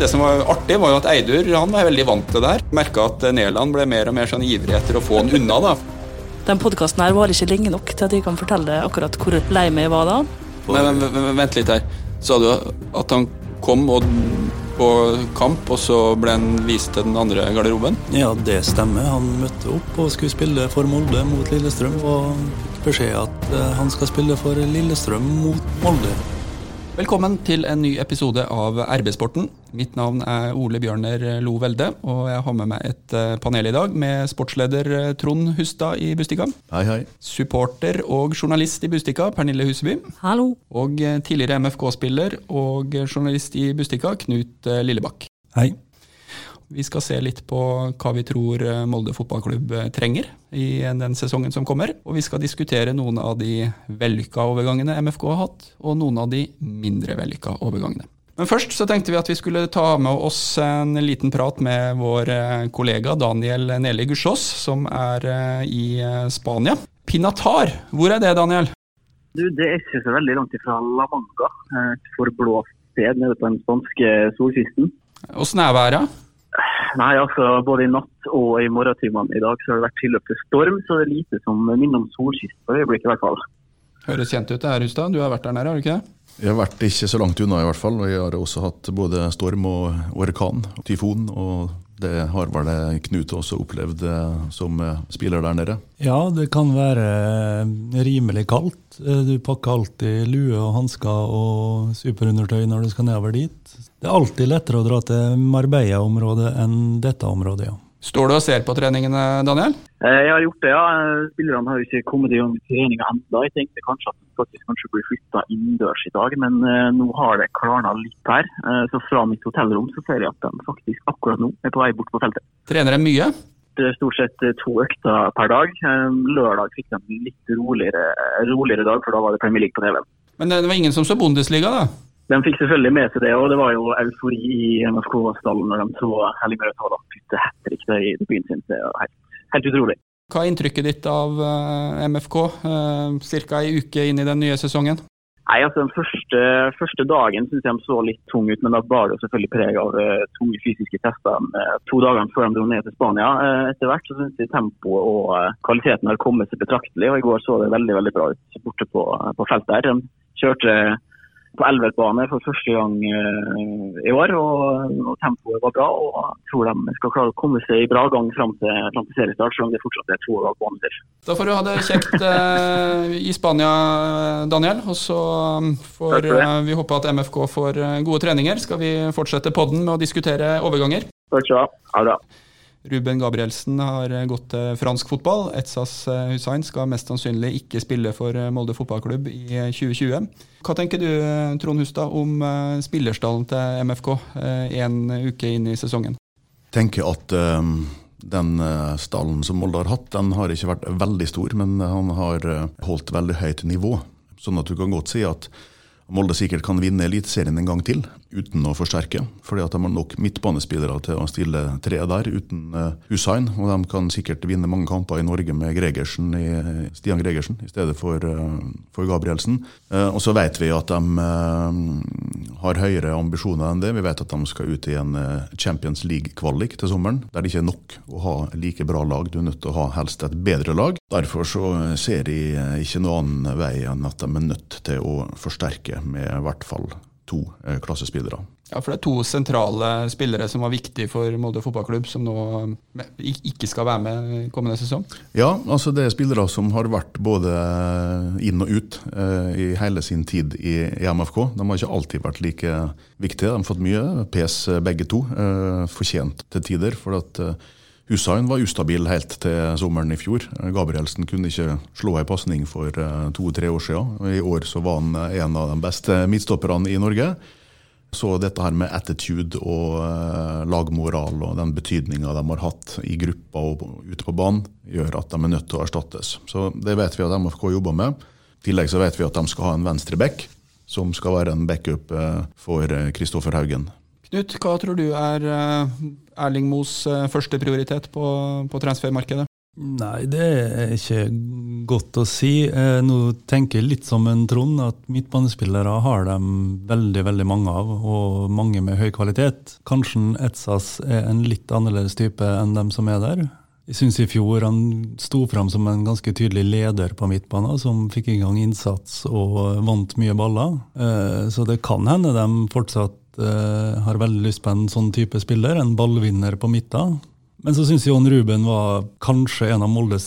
Det som var artig, var jo at Eidur han var veldig vant til det her. Merka at Nerland ble mer og mer sånn ivrig etter å få han unna. da. Den podkasten her var ikke lenge nok til at jeg kan fortelle akkurat hvor lei meg jeg var da. Men, men, men vent litt her. Sa du at han kom og, på kamp, og så ble han vist til den andre garderoben? Ja, det stemmer. Han møtte opp og skulle spille for Molde mot Lillestrøm, og fikk beskjed at eh, han skal spille for Lillestrøm mot Molde. Velkommen til en ny episode av RB-sporten. Mitt navn er Ole Bjørner Lo Velde, og jeg har med meg et eh, panel i dag med sportsleder eh, Trond Hustad i Bustika. Hei, hei. Supporter og journalist i Bustika, Pernille Huseby. Hallo. Og eh, tidligere MFK-spiller og journalist i Bustika, Knut Lillebakk. Hei. Vi skal se litt på hva vi tror Molde fotballklubb trenger i den sesongen som kommer. Og vi skal diskutere noen av de vellykka overgangene MFK har hatt, og noen av de mindre vellykka overgangene. Men først så tenkte vi at vi skulle ta med oss en liten prat med vår kollega Daniel Neli Gussiås, som er i Spania. Pinatar, hvor er det, Daniel? Du, Det er ikke så veldig langt ifra La Manga, et forblåst sted nede på den spanske solkysten. Åssen er været? Nei, altså Både i natt og i morgentimene i dag så har det vært tilløp til storm, så det er lite som minner om solkyst for øyeblikket i hvert fall. Høres kjent ut det her, Hustad. Du har vært der nede, har du ikke det? Jeg har vært ikke så langt unna, i hvert fall. og Jeg har også hatt både storm og orkan, tyfon. og det har vel Knut også opplevd som spiller der nede? Ja, det kan være rimelig kaldt. Du pakker alltid lue og hansker og superundertøy når du skal nedover dit. Det er alltid lettere å dra til Marbella-området enn dette området, ja. Står du og ser på treningene, Daniel? Jeg har gjort det, ja. Spillerne har jo ikke kommet i gang med treninga ennå. Jeg tenkte kanskje at de faktisk kanskje blir flytta innendørs i dag, men nå har det klarna litt her. Så fra mitt hotellrom så ser jeg at de faktisk akkurat nå er på vei bort på feltet. Trener de mye? Det er stort sett to økter per dag. Lørdag fikk de en litt roligere, roligere dag, for da var det Premier League på TV. Men det var ingen som så Bundesliga, da? De fikk selvfølgelig med seg det, og det var jo eufori i MFK-stallen når de så Hellig ta Haaland putte hat trick i byen sin. Det er helt, helt utrolig. Hva er inntrykket ditt av MFK ca. ei uke inn i den nye sesongen? Nei, altså Den første, første dagen synes jeg de så litt tung ut, men da bar det selvfølgelig preg av uh, tunge fysiske tester. Uh, to dager før de dro ned til Spania. Uh, etter hvert så synes jeg tempoet og kvaliteten har kommet seg betraktelig. og I går så det veldig veldig bra ut borte på, på feltet. her. De kjørte på elvertbane for første gang uh, i år. Og, og, tempoet var bra. og Jeg tror de skal klare å komme seg i bra gang fram til, fram til seriestart, selv om det fortsatt er to år på andre. Da får du ha det kjekt uh, i Spania, Daniel. Og så får uh, vi håpe at MFK får gode treninger. Skal vi fortsette podden med å diskutere overganger? Takk skal du ha. Ha det bra. Ruben Gabrielsen har gått til fransk fotball. Etsas Hussain skal mest sannsynlig ikke spille for Molde fotballklubb i 2020. Hva tenker du Trond Hustad, om spillerstallen til MFK en uke inn i sesongen? Jeg tenker at den stallen som Molde har hatt, den har ikke vært veldig stor, men han har holdt veldig høyt nivå. Sånn at du kan godt si at Molde sikkert kan vinne Eliteserien en gang til, uten å forsterke. Fordi at de har nok midtbanespillere til å stille tre der, uten uh, Hussein. Og de kan sikkert vinne mange kamper i Norge med Gregersen i, Stian Gregersen i stedet for, uh, for Gabrielsen. Uh, og så vet vi at de har høyere ambisjoner enn det. Vi vet at de skal ut i en Champions League-kvalik til sommeren, der det ikke er nok å ha like bra lag. Du er nødt til å ha helst et bedre lag. Derfor så ser de ikke noen annen vei enn at de er nødt til å forsterke med i hvert fall to klassespillere. Ja, for det er to sentrale spillere som var viktige for Molde fotballklubb, som nå ikke skal være med kommende sesong? Ja, altså det er spillere som har vært både inn og ut eh, i hele sin tid i, MFK. De har ikke alltid vært like viktige. De har fått mye pes begge to, eh, fortjent til tider. for at eh, Hussein var ustabil helt til sommeren i fjor. Gabrielsen kunne ikke slå ei pasning for to-tre år siden. I år så var han en av de beste midtstopperne i Norge. Så dette her med attitude og lagmoral og den betydninga de har hatt i gruppa og ute på banen, gjør at de er nødt til å erstattes. Så Det vet vi at MFK jobber med. I tillegg så vet vi at de skal ha en venstre back, som skal være en backup for Kristoffer Haugen. Knut, hva tror du er Erling Moes første prioritet på, på transfermarkedet? Nei, det er ikke godt å si. Eh, nå tenker jeg litt som en Trond, at midtbanespillere har de veldig veldig mange av, og mange med høy kvalitet. Kanskje Etsas er en litt annerledes type enn dem som er der. Jeg syns i fjor han sto fram som en ganske tydelig leder på midtbanen, som fikk i gang innsats og vant mye baller. Eh, så det kan hende de fortsatt eh, har veldig lyst på en sånn type spiller, en ballvinner på midten. Men så syns Jon Ruben var kanskje en av Moldes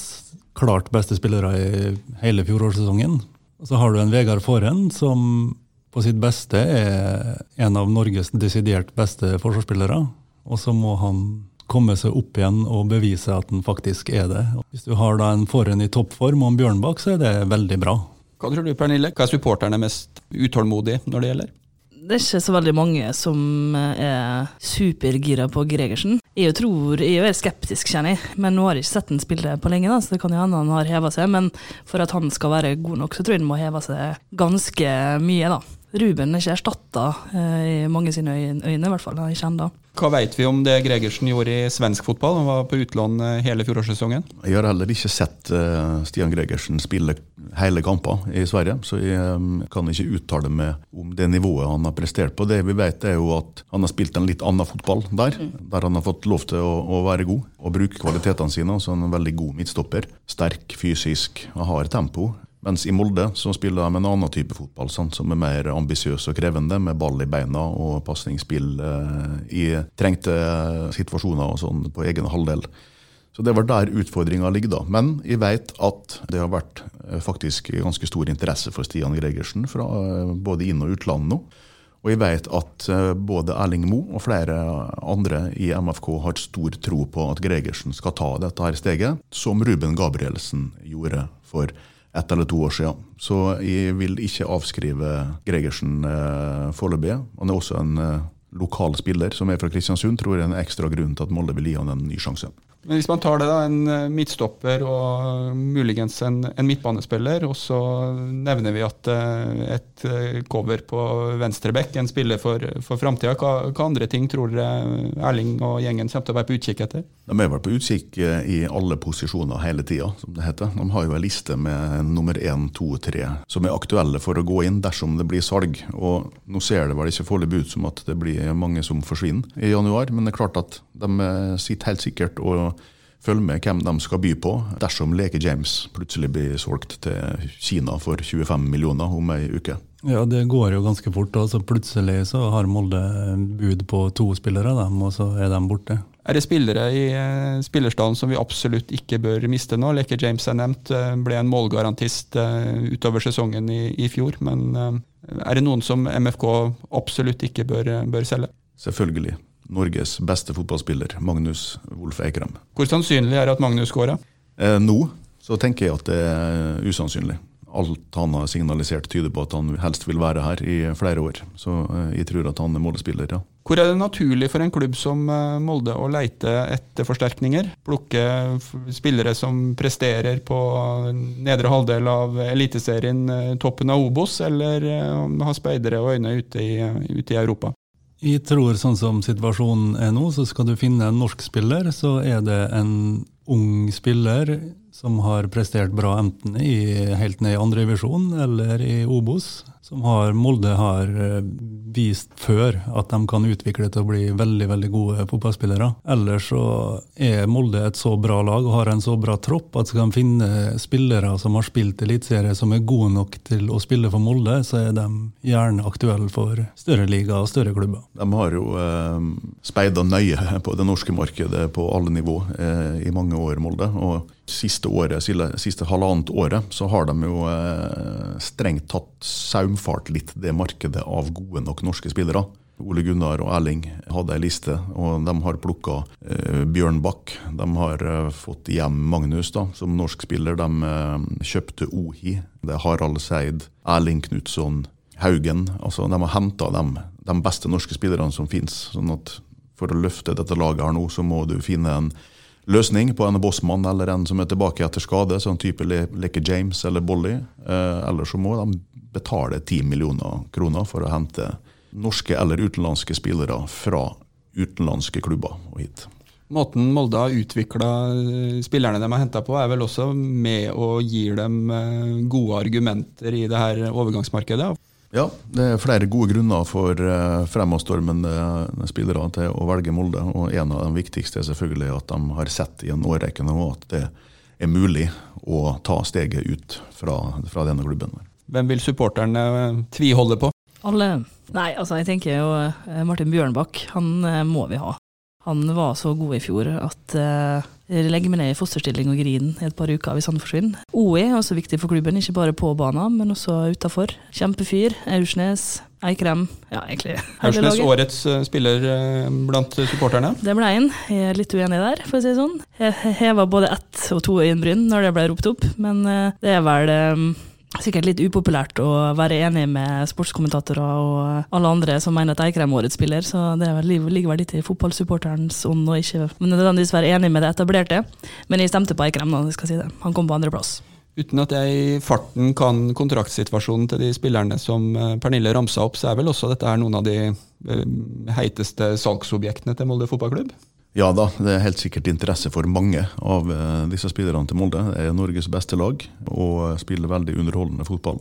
klart beste spillere i hele fjorårssesongen. Og så har du en Vegard Forhen som på sitt beste er en av Norges desidert beste forsvarsspillere. Og så må han komme seg opp igjen og bevise at han faktisk er det. Hvis du har da en Forhen i toppform og en Bjørnbakk, så er det veldig bra. Hva tror du, Pernille? Hva er supporterne mest utålmodige når det gjelder? Det er ikke så veldig mange som er supergira på Gregersen. Jeg tror, jeg er skeptisk, kjenner jeg, men nå har jeg ikke sett han spille på lenge, da, så det kan jo hende han har heva seg. Men for at han skal være god nok, så tror jeg han må heve seg ganske mye, da. Ruben er ikke erstatta eh, i mange sine øyne, i hvert fall. Ikke ennå. Hva vet vi om det Gregersen gjorde i svensk fotball? Han var på utlån eh, hele fjorårssesongen. Jeg har heller ikke sett uh, Stian Gregersen spille hele kamper i Sverige, så jeg kan ikke uttale meg om det nivået han har prestert på. Det vi vet er jo at han har spilt en litt annen fotball der, mm. der han har fått lov til å, å være god og bruke kvalitetene sine. Så han er en veldig god midtstopper. Sterk fysisk og har tempo. Mens i Molde så spiller de en annen type fotball, sant, som er mer ambisiøs og krevende, med ball i beina og pasningsspill eh, i trengte eh, situasjoner og sånn på egen halvdel. Så Det var der utfordringa ligger. da. Men jeg vet at det har vært eh, faktisk ganske stor interesse for Stian Gregersen fra eh, både inn- og utland nå. Og jeg vet at både Erling Moe og flere andre i MFK har stor tro på at Gregersen skal ta dette her steget, som Ruben Gabrielsen gjorde for ett eller to år siden. Så jeg vil ikke avskrive Gregersen eh, foreløpig. Han er også en eh, lokal spiller som er fra Kristiansund. Tror jeg er en ekstra grunn til at Molde vil gi han en ny sjanse. Men Hvis man tar det, da, en eh, midtstopper og muligens en, en midtbanespiller, og så nevner vi at uh, et cover på venstreback, en spiller for, for framtida, hva, hva, andre ting tror dere Erling og gjengen kommer til å være på utkikk etter? De er vel på utkikk i alle posisjoner hele tida, som det heter. De har jo en liste med nummer én, to, tre som er aktuelle for å gå inn dersom det blir salg. Og nå ser det vel ikke foreløpig ut som at det blir mange som forsvinner i januar, men det er klart at de sitter helt sikkert og følge med hvem de skal by på dersom Leke James plutselig blir solgt til Kina for 25 millioner om ei uke. Ja, det går jo ganske fort. altså Plutselig så har Molde bud på to spillere, dem, og så er de borte. Er det spillere i uh, spillerstallen som vi absolutt ikke bør miste nå? Leke James er nevnt, uh, ble en målgarantist uh, utover sesongen i, i fjor. Men er det noen som MFK absolutt ikke bør, bør selge? Selvfølgelig. Norges beste fotballspiller, Magnus Wolff Eikrem. Hvor sannsynlig er det at Magnus går. Eh, nå så tenker jeg at det er usannsynlig. Alt han har signalisert, tyder på at han helst vil være her i flere år. Så eh, jeg tror at han er Molde-spiller, ja. Hvor er det naturlig for en klubb som eh, Molde å leite etter forsterkninger? Plukke spillere som presterer på nedre halvdel av Eliteserien, eh, toppen av Obos, eller ha speidere og øyne ute i, ute i Europa? Jeg tror sånn som situasjonen er nå, så skal du finne en norsk spiller, så er det en ung spiller som har prestert bra enten i, helt ned i andrevisjon eller i Obos som har, Molde har eh, vist før at de kan utvikle til å bli veldig veldig gode fotballspillere. Ellers så er Molde et så bra lag og har en så bra tropp at skal de finne spillere som har spilt eliteserie som er gode nok til å spille for Molde, så er de gjerne aktuelle for større liga og større klubber. De har jo eh, speida nøye på det norske markedet på alle nivå eh, i mange år, Molde. og siste året, siste halvannet året så har de jo eh, strengt tatt saumfart litt det markedet av gode nok norske spillere. Ole Gunnar og Erling hadde ei liste, og de har plukka eh, Bjørn Bakk. De har eh, fått hjem Magnus da, som norsk spiller. De eh, kjøpte Ohi. Det er Harald Seid, Erling Knutson, Haugen. Altså, de har henta de beste norske spillerne som fins. Sånn at for å løfte dette laget her nå, så må du finne en løsning på en bossmann eller en som er tilbake etter skade, sånn type Le Leke James eller Bolly. Eh, eller så må de betale 10 millioner kroner for å hente norske eller utenlandske spillere fra utenlandske klubber og hit. Måten Molde har utvikla spillerne de har henta på, er vel også med å gi dem gode argumenter i det her overgangsmarkedet. Ja, det er flere gode grunner for fremadstormende spillere til å velge Molde. og En av de viktigste er selvfølgelig at de har sett i en årrekke nå at det er mulig å ta steget ut fra, fra denne klubben. Hvem vil supporterne tviholde på? Alle. Nei, altså jeg tenker jo eh, Martin Bjørnbakk, han eh, må vi ha. Han var så god i fjor at uh, jeg legger meg ned i fosterstilling og griner i et par uker hvis han forsvinner. OE er også viktig for klubben, ikke bare på banen, men også utafor. Kjempefyr. Aursnes. Eikrem. Ja, egentlig Aursnes årets spiller blant supporterne? Det ble én. Jeg er litt uenig der, for å si det sånn. Jeg heva både ett og to øyenbryn når det ble ropt opp, men det er vel um, sikkert litt upopulært å være enig med sportskommentatorer og alle andre som mener at Eikrem er årets spiller, så det ligger vel litt i fotballsupporterens ånd å ikke nødvendigvis være enig med det etablerte. Men jeg stemte på Eikrem, da, skal si det. Han kom på andreplass. Uten at jeg i farten kan kontraktsituasjonen til de spillerne som eh, Pernille ramsa opp, så er vel også dette her noen av de eh, heiteste salgsobjektene til Molde fotballklubb? Ja da, det er helt sikkert interesse for mange av eh, disse spillerne til Molde. Det er Norges beste lag og spiller veldig underholdende fotball.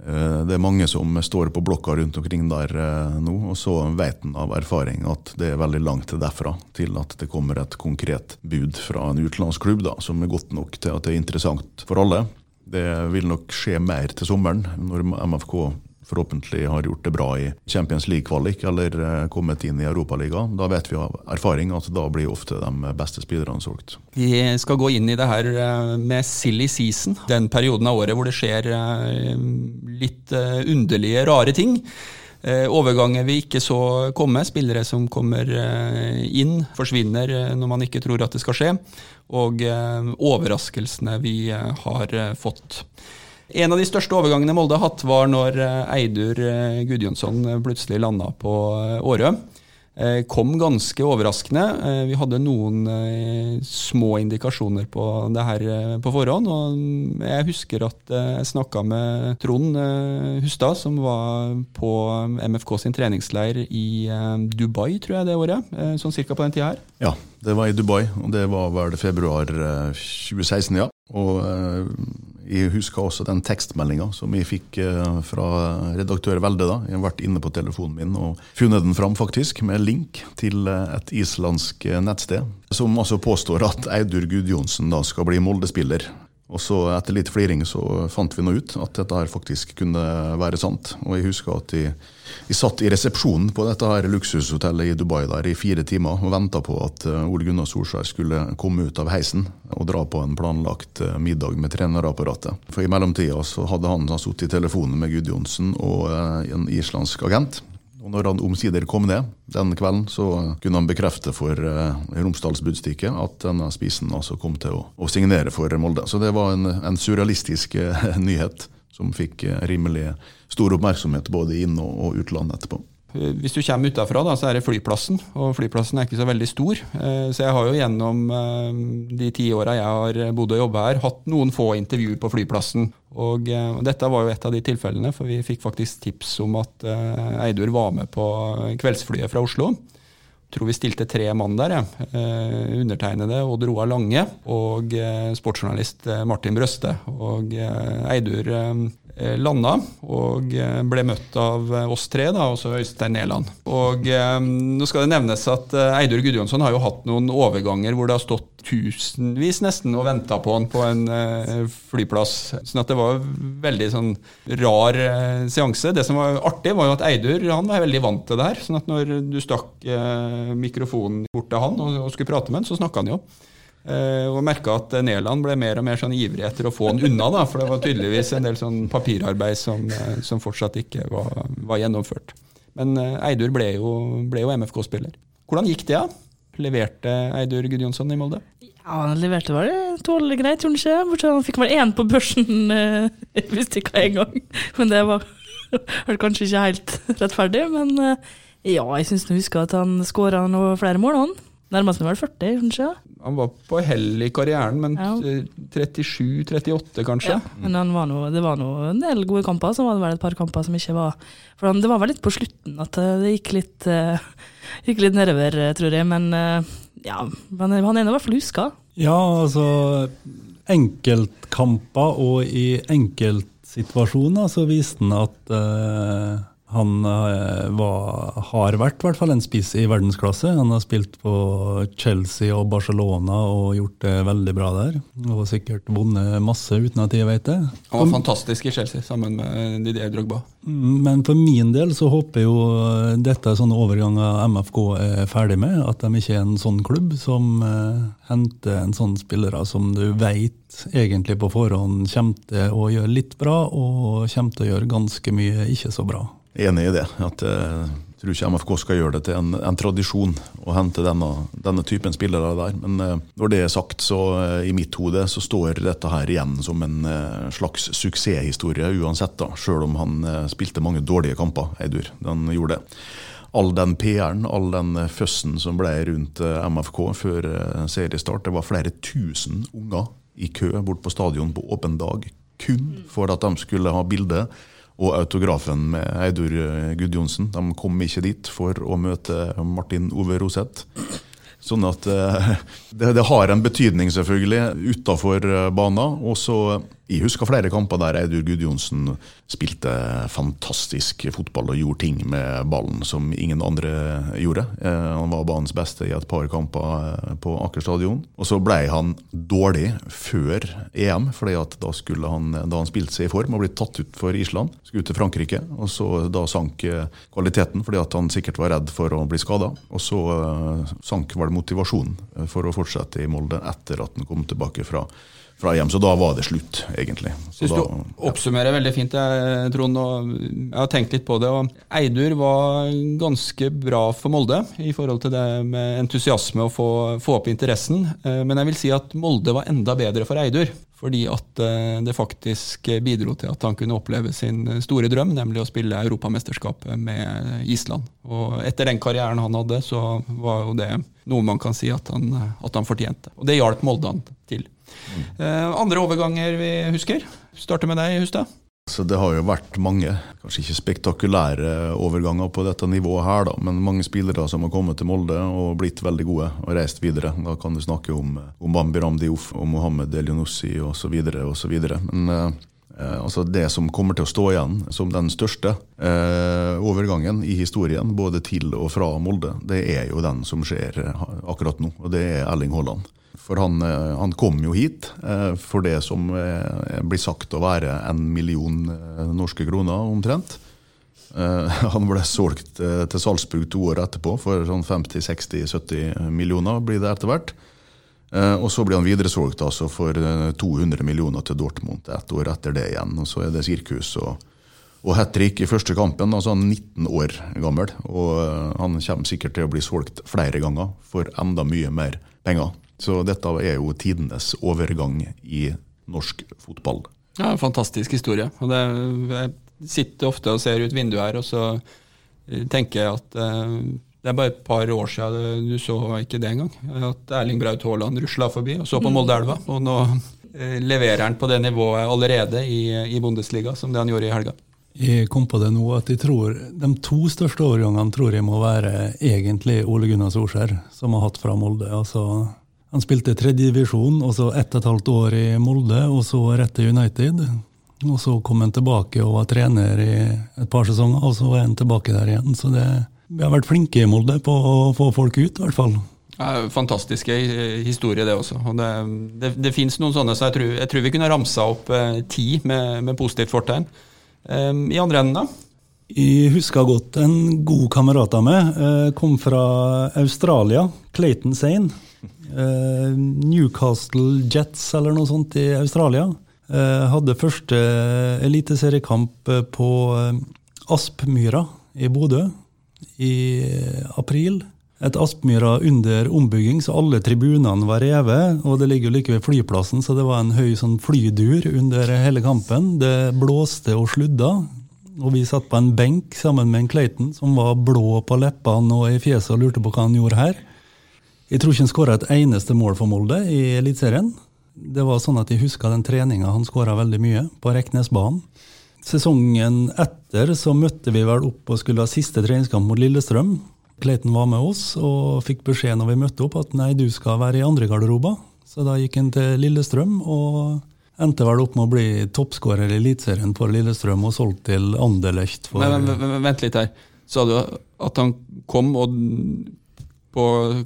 Eh, det er mange som står på blokka rundt omkring der eh, nå, og så vet en av erfaring at det er veldig langt derfra til at det kommer et konkret bud fra en utenlandsklubb da, som er godt nok til at det er interessant for alle. Det vil nok skje mer til sommeren, når MFK forhåpentlig har gjort det bra i Champions League-kvalik eller eh, kommet inn i Europaligaen. Da vet vi av erfaring at da blir ofte de beste spillerne solgt. Vi skal gå inn i det her eh, med silly season, den perioden av året hvor det skjer eh, litt underlige, rare ting. Overganger vi ikke så komme, spillere som kommer inn, forsvinner når man ikke tror at det skal skje, og overraskelsene vi har fått. En av de største overgangene Molde har hatt, var når eh, Eidur eh, Gudjonsson eh, plutselig landa på Årø. Kom ganske overraskende. Vi hadde noen små indikasjoner på det her på forhånd. og Jeg husker at jeg snakka med Trond Hustad, som var på MFK sin treningsleir i Dubai, tror jeg det året. Sånn cirka på den tida her. Ja, det var i Dubai, og det var vel februar 2016, ja. Og jeg husker også den tekstmeldinga som jeg fikk eh, fra redaktør Velde. da. Jeg har vært inne på telefonen min og funnet den fram, faktisk, med link til eh, et islandsk eh, nettsted. Som altså påstår at Eidur Gudjonsen da skal bli Molde-spiller. Og så Etter litt fliring så fant vi nå ut at dette her faktisk kunne være sant. Og jeg husker at de, de satt i resepsjonen på dette her luksushotellet i Dubai der i fire timer og venta på at eh, Ole Gunnar Solskjær skulle komme ut av heisen og dra på en planlagt eh, middag med trenerapparatet. For i mellomtida så hadde han sittet i telefonen med Gudjonsen og eh, en islandsk agent. Og når han omsider kom ned den kvelden, så kunne han bekrefte for eh, Romsdals Budstikke at denne spisen altså kom til å, å, signere for Molde. Så det var en, en surrealistisk eh, nyhet som fikk uh, rimelig stor oppmerksomhet både inn- og, utland etterpå. Eh, hvis du kommer utafra, så er det flyplassen, og flyplassen er ikke så veldig stor. Eh, så jeg har jo gjennom eh, de ti åra jeg har bodd og jobba her, hatt noen få intervjuer på flyplassen. Og, dette var jo et av de tilfellene, for vi fikk faktisk tips om at Eidur var med på kveldsflyet fra Oslo. Tror vi stilte tre mann der. Ja. undertegnede Odd Roar Lange og sportsjournalist Martin Brøste. Og Eidur Eh, landa og eh, ble møtt av eh, oss tre, da, også Øystein Næland. Og eh, nå skal det nevnes at Eidur Gudjonsson har jo hatt noen overganger hvor det har stått tusenvis nesten og venta på han på en eh, flyplass. sånn at det var veldig sånn rar eh, seanse. Det som var artig, var jo at Eidur han var veldig vant til det her. sånn at når du stakk mikrofonen bort til han og skulle prate med han, så snakka han jo. Uh, og merka at Nederland ble mer og mer sånn ivrig etter å få han unna. Da, for det var tydeligvis en del sånn papirarbeid som, uh, som fortsatt ikke var, var gjennomført. Men uh, Eidur ble jo, jo MFK-spiller. Hvordan gikk det? da? Leverte Eidur Gudjonsson i Molde? Ja, Han leverte bare tålelig greit, han ikke? Bortsett han fikk bare én på børsen, jeg visste ikke en gang. Men det var, var kanskje ikke helt rettferdig. Men ja, jeg syns jeg husker at han skåra flere mål, han. Nærmer seg vel 40, kanskje? Han var på hell i karrieren, men Ja. 37-38 kanskje. Ja, men han var noe, det var nå en del gode kamper, så var det vel et par kamper som ikke var For han, det var vel litt på slutten at eh, det gikk litt, eh, gikk litt nedover, eh, tror jeg. Men ja, han, er- han er i hvert fall huska. Ja, altså Enkeltkamper og i enkeltsituasjoner så viste han at eh, han eh, var, har vært i hvert fall en spiss i verdensklasse. Han har spilt på Chelsea og Barcelona og gjort det veldig bra der. Og sikkert vunnet masse uten at jeg vet det. Han var fantastisk i Chelsea sammen med Didier Drogba. Men for min del så håper jeg jo eh, dette er sånne overganger MFK er ferdig med. At de ikke er en sånn klubb som eh, henter en sånn spillere som du veit egentlig på forhånd kommer til å gjøre litt bra, og kommer til å gjøre ganske mye ikke så bra. Enig i det. at eh, Jeg tror ikke MFK skal gjøre det til en, en tradisjon å hente denne, denne typen spillere der. Men eh, når det er sagt, så eh, i mitt hode så står dette her igjen som en eh, slags suksesshistorie uansett, da, sjøl om han eh, spilte mange dårlige kamper, Eidur. Den gjorde det. All den PR-en, all den eh, føssen som ble rundt eh, MFK før eh, seriestart, det var flere tusen unger i kø bort på stadion på åpen dag, kun for at de skulle ha bilde og autografen med Eidur eh, Gudjonsen. De kom ikke dit for å møte Martin Ove Roseth. Sånn at eh, det, det har en betydning, selvfølgelig, utafor banen. Og så Jeg husker flere kamper der Eidur Gudjonsen spilte fantastisk fotball og gjorde ting med ballen som ingen andre gjorde. Eh, Han var banens beste i et par kamper eh, på Aker stadion. Og så ble han dårlig før EM, fordi da han, da han spilte seg i form og ble tatt ut for Island, skulle ut til Frankrike. Og så da sank eh, kvaliteten fordi han sikkert var redd for å bli skada. Og så eh, sank vel motivasjonen eh, for å fortsette i Molde etter at han kom tilbake fra, fra hjem. Så da var det slutt, egentlig. Så Syns da, du oppsummerer veldig fint, jeg, Trond. og Jeg har tenkt litt på det. og Eidur var ganske bra for Molde i forhold til det med entusiasme og få, få opp interessen. Eh, Men jeg vil si at Molde var enda bedre for Eidur. Fordi at eh, det faktisk bidro til at han kunne oppleve sin store drøm, nemlig å spille Europamesterskapet med Island. Og etter den karrieren han hadde, så var jo det noe man kan si at han, at han fortjente. Og det hjalp Molde han til. Eh, andre overganger vi husker? Starter med deg, Hustad. Så det har jo vært mange, kanskje ikke spektakulære overganger på dette nivået her, da, men mange spillere som har kommet til Molde og blitt veldig gode og reist videre. Da kan du snakke om, om Bambi Ramdiouf og Mohammed Elionossi osv. osv. Men eh, altså det som kommer til å stå igjen som den største eh, overgangen i historien, både til og fra Molde, det er jo den som skjer eh, akkurat nå, og det er Erling Haaland. For han, eh, han kom jo hit eh, for det som eh, blir sagt å være en million norske kroner, omtrent. Han ble solgt til Salzburg to år etterpå for sånn 50-60-70 millioner, blir det etter hvert. Og så blir han videresolgt altså for eh, 200 millioner til Dortmund ett år etter det igjen. Og så er det sirkus og, og hat trick i første kampen. altså Han er 19 år gammel, og han kommer sikkert til å bli solgt flere ganger for enda mye mer penger. Så dette er jo tidenes overgang i norsk fotball. Ja, en Fantastisk historie. Og det, jeg sitter ofte og ser ut vinduet her, og så eh, tenker jeg at eh, det er bare et par år siden du så ikke det engang. At Erling Braut Haaland rusla forbi og så på Moldeelva. Og nå eh, leverer han på det nivået allerede i, i Bundesliga som det han gjorde i helga. Jeg kom på det nå at jeg tror de to største overgangene tror jeg må være egentlig Ole Gunnar Solskjær, som har hatt fra Molde. Altså, han spilte tredjedivisjon, og så ett og et halvt år i Molde, og så rett til United. Og så kom han tilbake og var trener i et par sesonger, og så er han tilbake der igjen. Så det, vi har vært flinke i Molde på å få folk ut, i hvert fall. Fantastiske eh, historie, det også. Og det det, det fins noen sånne, så jeg tror, jeg tror vi kunne ramsa opp eh, ti med, med positivt fortegn. Um, I andre enden, da? Jeg husker godt en god kamerat av meg eh, kom fra Australia, Clayton Sane. Eh, Newcastle Jets eller noe sånt i Australia. Eh, hadde første eliteseriekamp på Aspmyra i Bodø i april. Et Aspmyra under ombygging, så alle tribunene var revet. Og det ligger jo like ved flyplassen, så det var en høy sånn flydur under hele kampen. Det blåste og sludda. Og vi satt på en benk sammen med en Clayton som var blå på leppene og i fjeset og lurte på hva han gjorde her. Jeg tror ikke han skåra et eneste mål for Molde i Eliteserien. Det var sånn at jeg huska den treninga han skåra veldig mye, på Reknesbanen. Sesongen etter så møtte vi vel opp og skulle ha siste treningskamp mot Lillestrøm. Clayton var med oss og fikk beskjed når vi møtte opp at nei, du skal være i andre garderober. Så da gikk han til Lillestrøm og endte vel opp med å bli toppskårer i Eliteserien for Lillestrøm og solgt til Anderlecht. For, Men, men, men vent litt her. Sa du at han kom og, på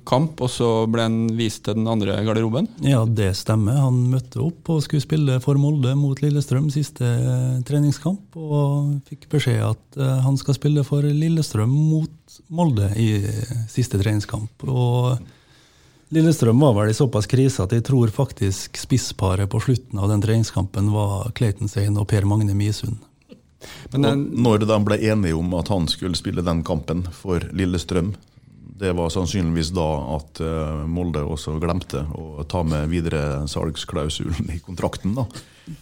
kamp, og så ble han vist til den andre garderoben? Ja, det stemmer. Han møtte opp og skulle spille for Molde mot Lillestrøm siste eh, treningskamp, og fikk beskjed at eh, han skal spille for Lillestrøm mot Molde i eh, siste treningskamp. Og Lillestrøm var vel i såpass krise at jeg tror faktisk spissparet på slutten av den treningskampen var Clayton Sein og Per Magne Misund. Men den, når de ble enige om at han skulle spille den kampen for Lillestrøm, det var sannsynligvis da at eh, Molde også glemte å ta med videre salgsklausulen i kontrakten. da.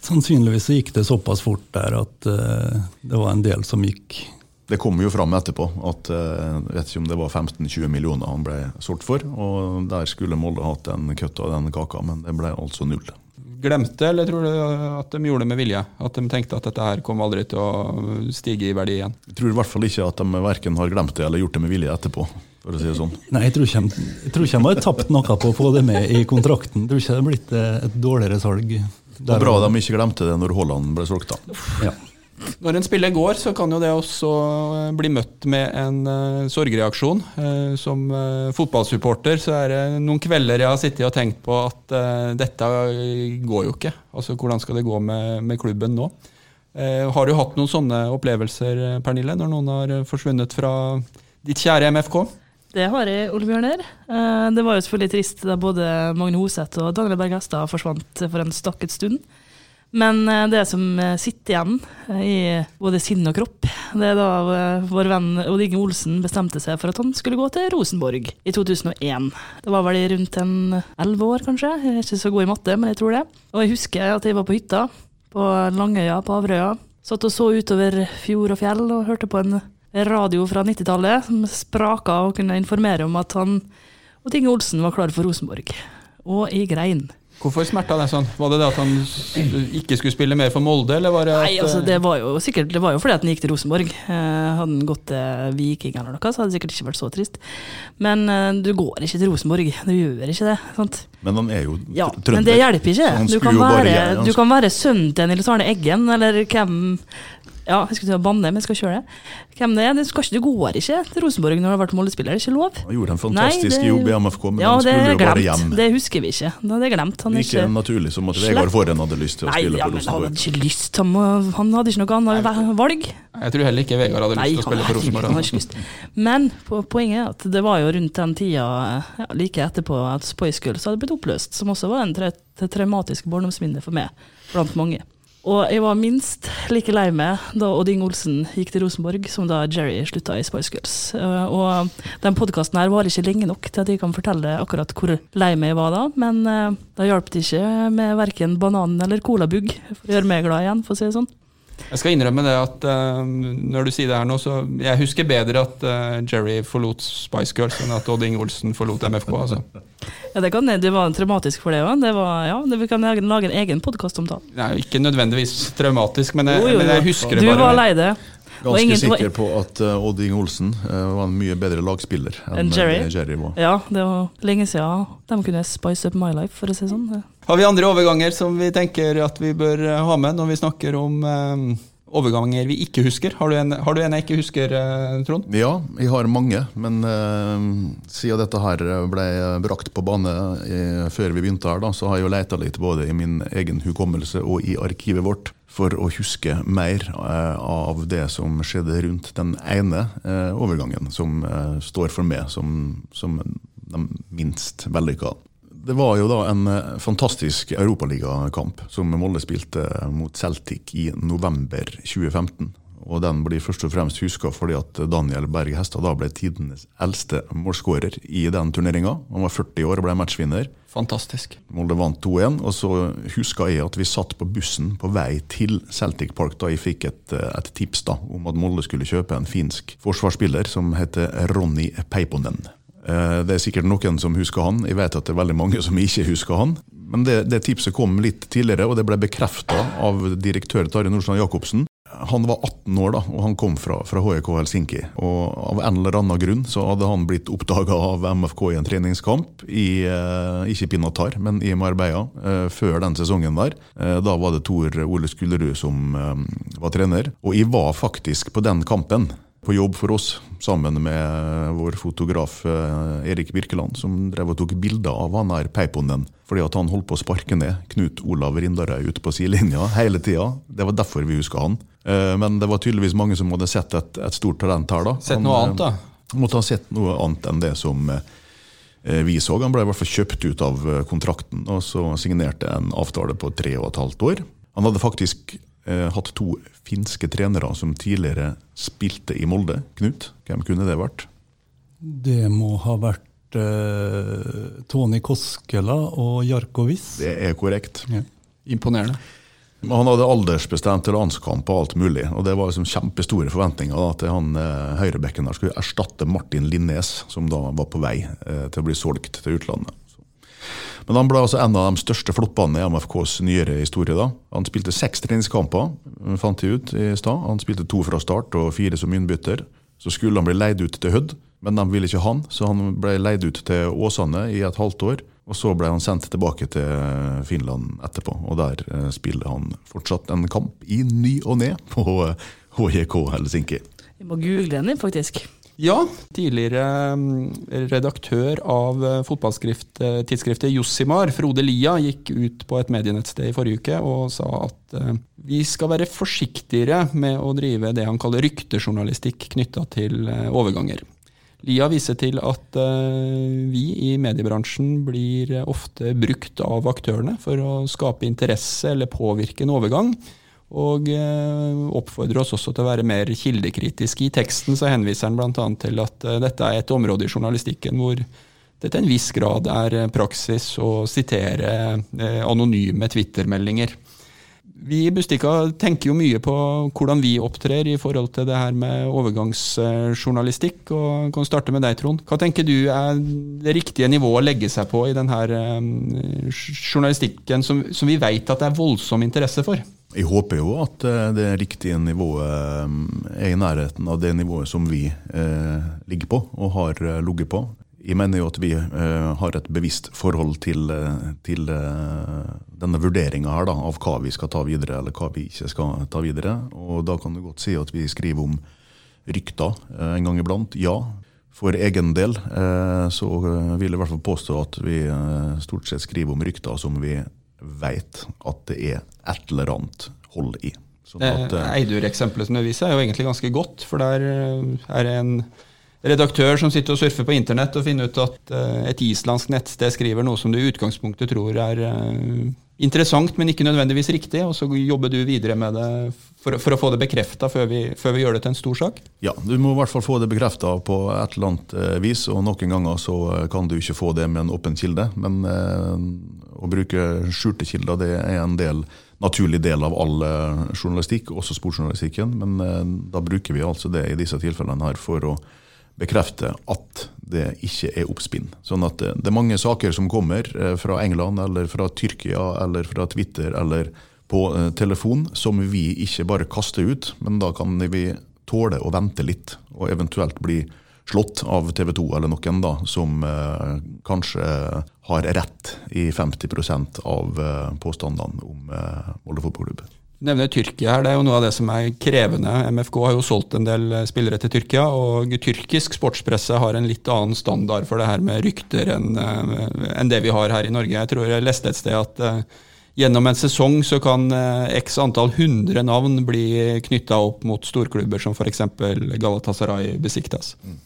Sannsynligvis gikk det såpass fort der at eh, det var en del som gikk Det kom jo fram etterpå at eh, jeg vet ikke om det var 15-20 millioner han ble solgt for. og Der skulle Molde hatt en kutt av den kaka, men det ble altså null. glemte, eller tror du at de gjorde det med vilje? At de tenkte at dette her kom aldri til å stige i verdi igjen? Jeg tror i hvert fall ikke at de verken har glemt det eller gjort det med vilje etterpå. for å si det sånn. Nei, jeg tror ikke jeg tror ikke de har tapt noe på å få det med i kontrakten. Jeg tror ikke det har blitt eh, et dårligere salg. Det var bra de ikke glemte det når Haaland ble solgt. da. Ja. Når en spiller går, så kan jo det også eh, bli møtt med en uh, sorgreaksjon. Uh, som uh, fotballsupporter så er det noen kvelder jeg har sittet og tenkt på at dette går jo ikke. Altså hvordan skal det gå med, med klubben nå? har du hatt noen sånne opplevelser, Pernille, når noen har forsvunnet fra ditt kjære MFK? Det har jeg, Ole Bjørner. Det var jo selvfølgelig trist da både Magne Hoseth og Daniel Berg Hestad forsvant for en stakket stund. Men eh, det som eh, sitter igjen eh, i både sinn og kropp, det er da vår venn Odd Inge Olsen bestemte seg for at han skulle gå til Rosenborg i 2001. Det var vel rundt en elleve år, kanskje. Jeg er ikke så god i matte, men jeg tror det. Og jeg husker at jeg var på hytta på Langøya på Averøya. Satt og så utover fjord og fjell og hørte på en radio fra 90-tallet som spraka og kunne informere om at han Odd Inge Olsen var klar for Rosenborg. Og i grein. Hvorfor smerta det sånn? Var det det at han ikke skulle spille mer for Molde, eller var det at Nei, altså det var jo sikkert Det var jo fordi at han gikk til Rosenborg. Eh, hadde han gått til Viking eller noe, så hadde det sikkert ikke vært så trist. Men eh, du går ikke til Rosenborg. Du gjør ikke det. sant? Men han er jo Ja, trønder. men det hjelper ikke. Du kan, være, han du kan være sønnen til Nils Arne Eggen, eller hvem Ja, jeg skulle til å banne, men jeg skal kjøre det. Hvem det er. Det, skal ikke, det går ikke til Rosenborg når du har vært Molde-spiller. Det er ikke lov. Han gjorde en fantastisk Nei, det- jobb i MFK, men ja, han det skulle er jo bare hjem. Det husker vi ikke. Det er glemt. Han er ikke naturlig som at Vegard Forhen hadde lyst til å Nei, spille ja, for Rosenborg. han hadde ikke lyst. Han, han hadde ikke noe annet valg. Jeg tror heller ikke Vegard hadde lyst til å spille for Rosenborg. han har altså. ikke lyst. Men poenget er at det var jo rundt den tida, ja, like etterpå, at Spice Girls hadde blitt oppløst, som også var en tra traumatisk barndomsminne for meg, blant mange. Og jeg var minst like lei meg da Odd Inge Olsen gikk til Rosenborg, som da Jerry slutta i Spice Girls. Eh, Og den podkasten her var ikke lenge nok til at jeg kan fortelle akkurat hvor lei meg jeg var da, men eh, da hjalp det ikke med verken banan eller colabugg for å gjøre meg glad igjen, for å si det sånn. Jeg skal innrømme det at uh, når du sier det her nå, så jeg husker bedre at uh, Jerry forlot Spice Girls enn at Odd Inge Olsen forlot MFK. Altså. Ja, det, kan, det var traumatisk for det òg. Ja, det- vi kan lage en egen podkast om det. Ikke nødvendigvis traumatisk, men jeg, Jo, jo, men jeg husker det bare. Du var lei det. Og Ganske ingen- sikker på at uh, Odd Inge Olsen uh, var en mye bedre lagspiller enn en Jerry? Uh, Jerry var. Ja, det var lenge siden de kunne spice up my life, for å si det sånn. Har vi andre overganger som vi tenker at vi bør ha med når vi snakker om overganger vi ikke husker? Har du en, har du en jeg ikke husker, Trond? Ja, jeg har mange, men siden dette her ble brakt på bane i, før vi begynte her, da, så har jeg jo leita litt både i min egen hukommelse og i arkivet vårt for å huske mer eh, av det som skjedde rundt den ene eh, overgangen, som eh, står for meg som, som den minst vellykka. Det var jo da en fantastisk europaligakamp som Molde spilte mot Celtic i november 2015. Og den blir først og fremst huska fordi at Daniel Berg Hestad ble tidenes eldste målskårer i den turneringa. Han var 40 år og ble matchvinner. Fantastisk. Molde vant 2-1. Og så huska jeg at vi satt på bussen på vei til Celtic Park da jeg fikk et, et tips da om at Molde skulle kjøpe en finsk forsvarsspiller som heter Ronny Peiponen. Det er sikkert noen som husker han. Jeg vet at det er veldig mange som ikke husker han. Men det, det tipset kom litt tidligere, og det ble bekrefta av direktør Tarjei Nordstrand Jacobsen. Han var 18 år da, og han kom fra, fra HJK Helsinki. Og Av en eller annen grunn så hadde han blitt oppdaga av MFK i en treningskamp, i, eh, ikke Pinatar, men i Marbella, eh, før den sesongen der. Eh, da var det Tor Ole Skullerud som eh, var trener. Og jeg var faktisk på den kampen på jobb for oss, sammen med vår fotograf eh, Erik Birkeland, som drev og tok bilder av han her peiponen. Fordi at han holdt på å sparke ned Knut Olav Rindarøy ute på sidelinja hele tida. Det var derfor vi huska han. Eh, men det var tydeligvis mange som hadde sett et, et stort talent her. da. Sett noe han, annet, da? Eh, måtte ha sett noe annet enn det som vi så. Han ble i hvert fall kjøpt ut av kontrakten, og så signerte en avtale på tre og et halvt år. Han hadde faktisk eh, hatt to finske trenere som tidligere spilte i Molde. Knut, hvem kunne det vært? Det må ha vært eh, Tony Koskela og Jarko Wiss. Det er korrekt. Ja. Imponerende. Men Han hadde aldersbestemt landskamp og alt mulig, og det var liksom kjempestore forventninger da, til han eh, høyrebekken der skulle erstatte Martin Linnes, som da var på vei eh, til å bli solgt til utlandet. Men han ble altså en av de største floppene i MFKs nyere historie. da. Han spilte seks treningskamper, fant de ut i stad. Han spilte to fra start og fire som innbytter. Så skulle han bli leid ut til Hødd, men de ville ikke han, så han ble leid ut til Åsane i et halvt år. Og så ble han sendt tilbake til Finland etterpå, og der eh, spiller han fortsatt en kamp i ny og ne på HJK Helsinki. Vi må google den, faktisk. Ja, tidligere mm, redaktør av eh, fotballtidsskriftet Jossimar, Frode Lia, gikk ut på et medienettsted i forrige uke og sa at eh, vi skal være forsiktigere med å drive det han kaller ryktejournalistikk knytta til overganger. Lia viser til at uh, vi i mediebransjen blir ofte brukt av aktørene for å skape interesse eller påvirke en overgang. Og uh, oppfordrer oss også til å være mer kildekritiske. I teksten så henviser han bl.a. til at dette er et område i journalistikken hvor det til en viss grad er praksis å sitere anonyme Twitter-meldinger. Vi i Bustika tenker jo mye på hvordan vi opptrer i forhold til det her med overgangsjournalistikk. og kan starte med deg, Trond. Hva tenker du er det riktige nivået å legge seg på i denne journalistikken som, som vi vet at det er voldsom interesse for? Jeg håper jo at eh, det riktige nivået er i nærheten av det nivået som vi eh, ligger på og har eh, ligget på. Jeg mener jo at vi uh, har et bevisst forhold til, til uh, denne vurderinga her da, av hva vi skal ta videre, eller hva vi ikke skal ta videre. Og da kan du godt si at vi skriver om rykter uh, en gang iblant. Ja. For egen del så vil jeg i hvert fall påstå at vi stort sett skriver om rykter som vi vet at det er et eller annet hold i. Sånn Eidur-eksempelet som du viser, er jo egentlig ganske godt, for der er det en redaktør som sitter og surfer på internett og finner ut at uh, et islandsk nettsted skriver noe som du i utgangspunktet tror er uh, interessant, men ikke nødvendigvis riktig, og så jobber du videre med det for, for å få det bekrefta før, før, vi gjør det til en stor sak? Ja, du må i hvert fall få det bekrefta på et eller annet uh, vis, og noen ganger så kan du ikke få det med en åpen kilde. Men å bruke skjulte kilder det er en del naturlig del av all journalistikk, også sportsjournalistikken. Men da bruker vi altså det i disse tilfellene her for å bekrefter at det ikke er oppspinn. Sånn at det er mange saker som kommer eh, fra England eller fra Tyrkia eller fra Twitter eller på eh, telefon som vi ikke bare kaster ut, men da kan vi tåle å vente litt og eventuelt bli slått av TV 2 eller noen da, som eh, kanskje har rett i 50 av eh, påstandene om eh, Molde fotballklubb nevner Tyrkia her, det er jo noe av det som er krevende. MFK har jo solgt en del eh, spillere til Tyrkia, og tyrkisk sportspresse har en litt annen standard for det her med rykter enn eh, en det vi har her i Norge. Jeg tror jeg leste et sted at uh, gjennom en sesong så kan uh, x antall hundre navn bli knytta opp mot storklubber som f.eks. Galatasaray Besiktas. Mm.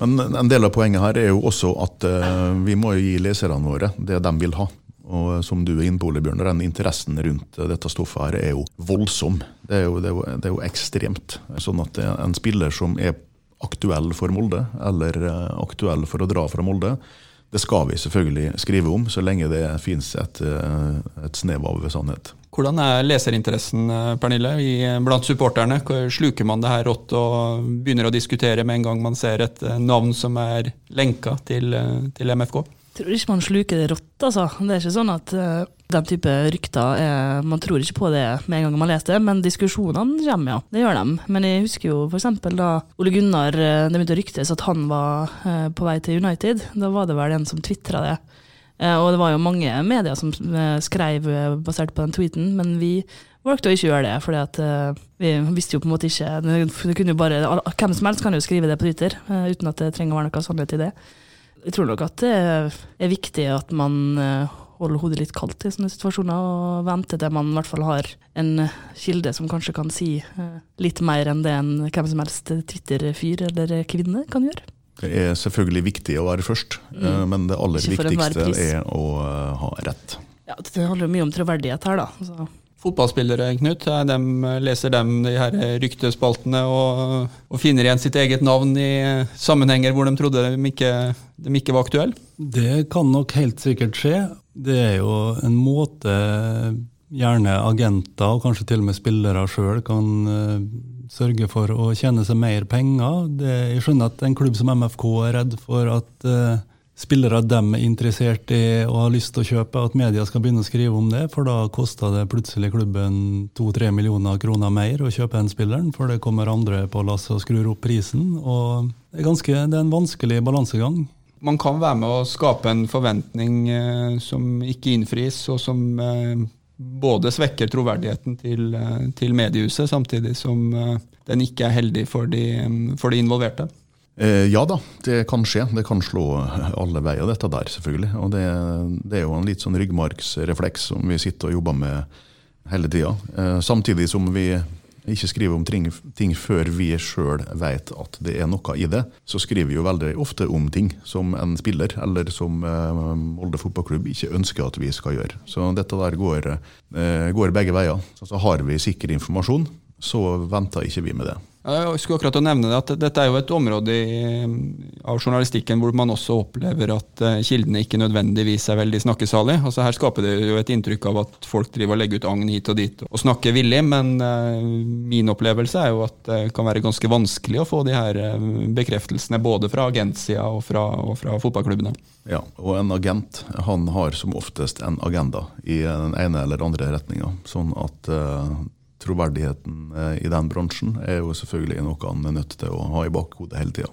Men en del av poenget her er jo også at uh, vi må jo gi leserne våre det de vil ha. Og som du er inne på, Ole Bjørn, den interessen rundt dette stoffet her er jo voldsom. Det er jo, det er jo, det er jo ekstremt. Sånn at en spiller som er aktuell for Molde, eller eh, aktuell for å dra fra Molde, Det skal vi selvfølgelig skrive om, så lenge det fins et, et snev av sannhet. Hvordan er leserinteressen Pernille, blant supporterne? Sluker man det her rått og begynner å diskutere med en gang man ser et navn som er lenka til, til MFK? Tror ikke man sluker det rått, altså. Det er ikke sånn at uh, den type rykter er Man tror ikke på det med en gang man leser det, men diskusjonene kommer, ja. Det gjør de. Men jeg husker jo f.eks. da Ole Gunnar Det begynte å ryktes at han var uh, på vei til United. Da var det vel en som tvitra det. Uh, og det var jo mange medier som skrev basert på den tweeten, men vi valgte å ikke gjøre det, for vi visste jo på en måte ikke det kunne jo bare, Hvem som helst kan jo skrive det på Twitter, uten at det trenger å være noe sannhet i det. Jeg tror nok at det er viktig at man eh, holder hodet litt kaldt i sånne situasjoner, og venter til man i hvert fall har en kilde som kanskje kan si eh, litt mer enn det en hvem som helst Twitter-fyr eller -kvinne kan gjøre. Det er selvfølgelig viktig å være først, mm. Eh, men det aller viktigste er å ha rett. Ja, Det handler jo mye om troverdighet her, da. Så fotballspillere, Knut. De leser dem de her ryktespaltene og, og, finner igjen sitt eget navn i sammenhenger hvor de trodde de ikke, de ikke var aktuelle? Det kan nok helt sikkert skje. Det er jo en måte gjerne agenter, og kanskje til og med spillere sjøl, kan uh, sørge for å tjene seg mer penger. Det, jeg skjønner at en klubb som MFK er redd for at uh, spillere de er interessert i og har lyst til å kjøpe, at media skal begynne å skrive om det. For da koster det plutselig klubben to-tre millioner kroner mer å kjøpe den spilleren, for det kommer andre på lasset og skrur opp prisen. og det er, ganske, det er en vanskelig balansegang. Man kan være med å skape en forventning eh, som ikke innfris, og som eh, både svekker troverdigheten til, eh, til mediehuset, samtidig som eh, den ikke er heldig for de, for de involverte. Eh, ja da, det kan skje. Det kan slå alle veier, dette der, selvfølgelig. Og det, det er jo en litt sånn ryggmargsrefleks som vi sitter og jobber med hele tida. Eh, samtidig som vi ikke skriver om ting, ting før vi sjøl vet at det er noe i det, så skriver vi jo veldig ofte om ting som en spiller eller som eh, Molde fotballklubb ikke ønsker at vi skal gjøre. Så dette der går, går begge veier. Så, så har vi sikker informasjon, så venter ikke vi med det. Jeg skulle akkurat nevne det, at Dette er jo et område i, av journalistikken hvor man også opplever at eh, kildene ikke nødvendigvis er veldig snakkesalige. Altså Her skaper det jo et inntrykk av at folk driver og legger ut agn hit og dit og snakker villig, men uh, min opplevelse er jo at det kan være ganske vanskelig å få de her eh, bekreftelsene både fra agentsida og og fra fotballklubbene. Ja, og en agent han har som oftest en agenda i den ene eller andre retninga. Sånn at troverdigheten eh, i den bransjen er jo selvfølgelig noe han er nødt til å ha i bakhodet hele tida.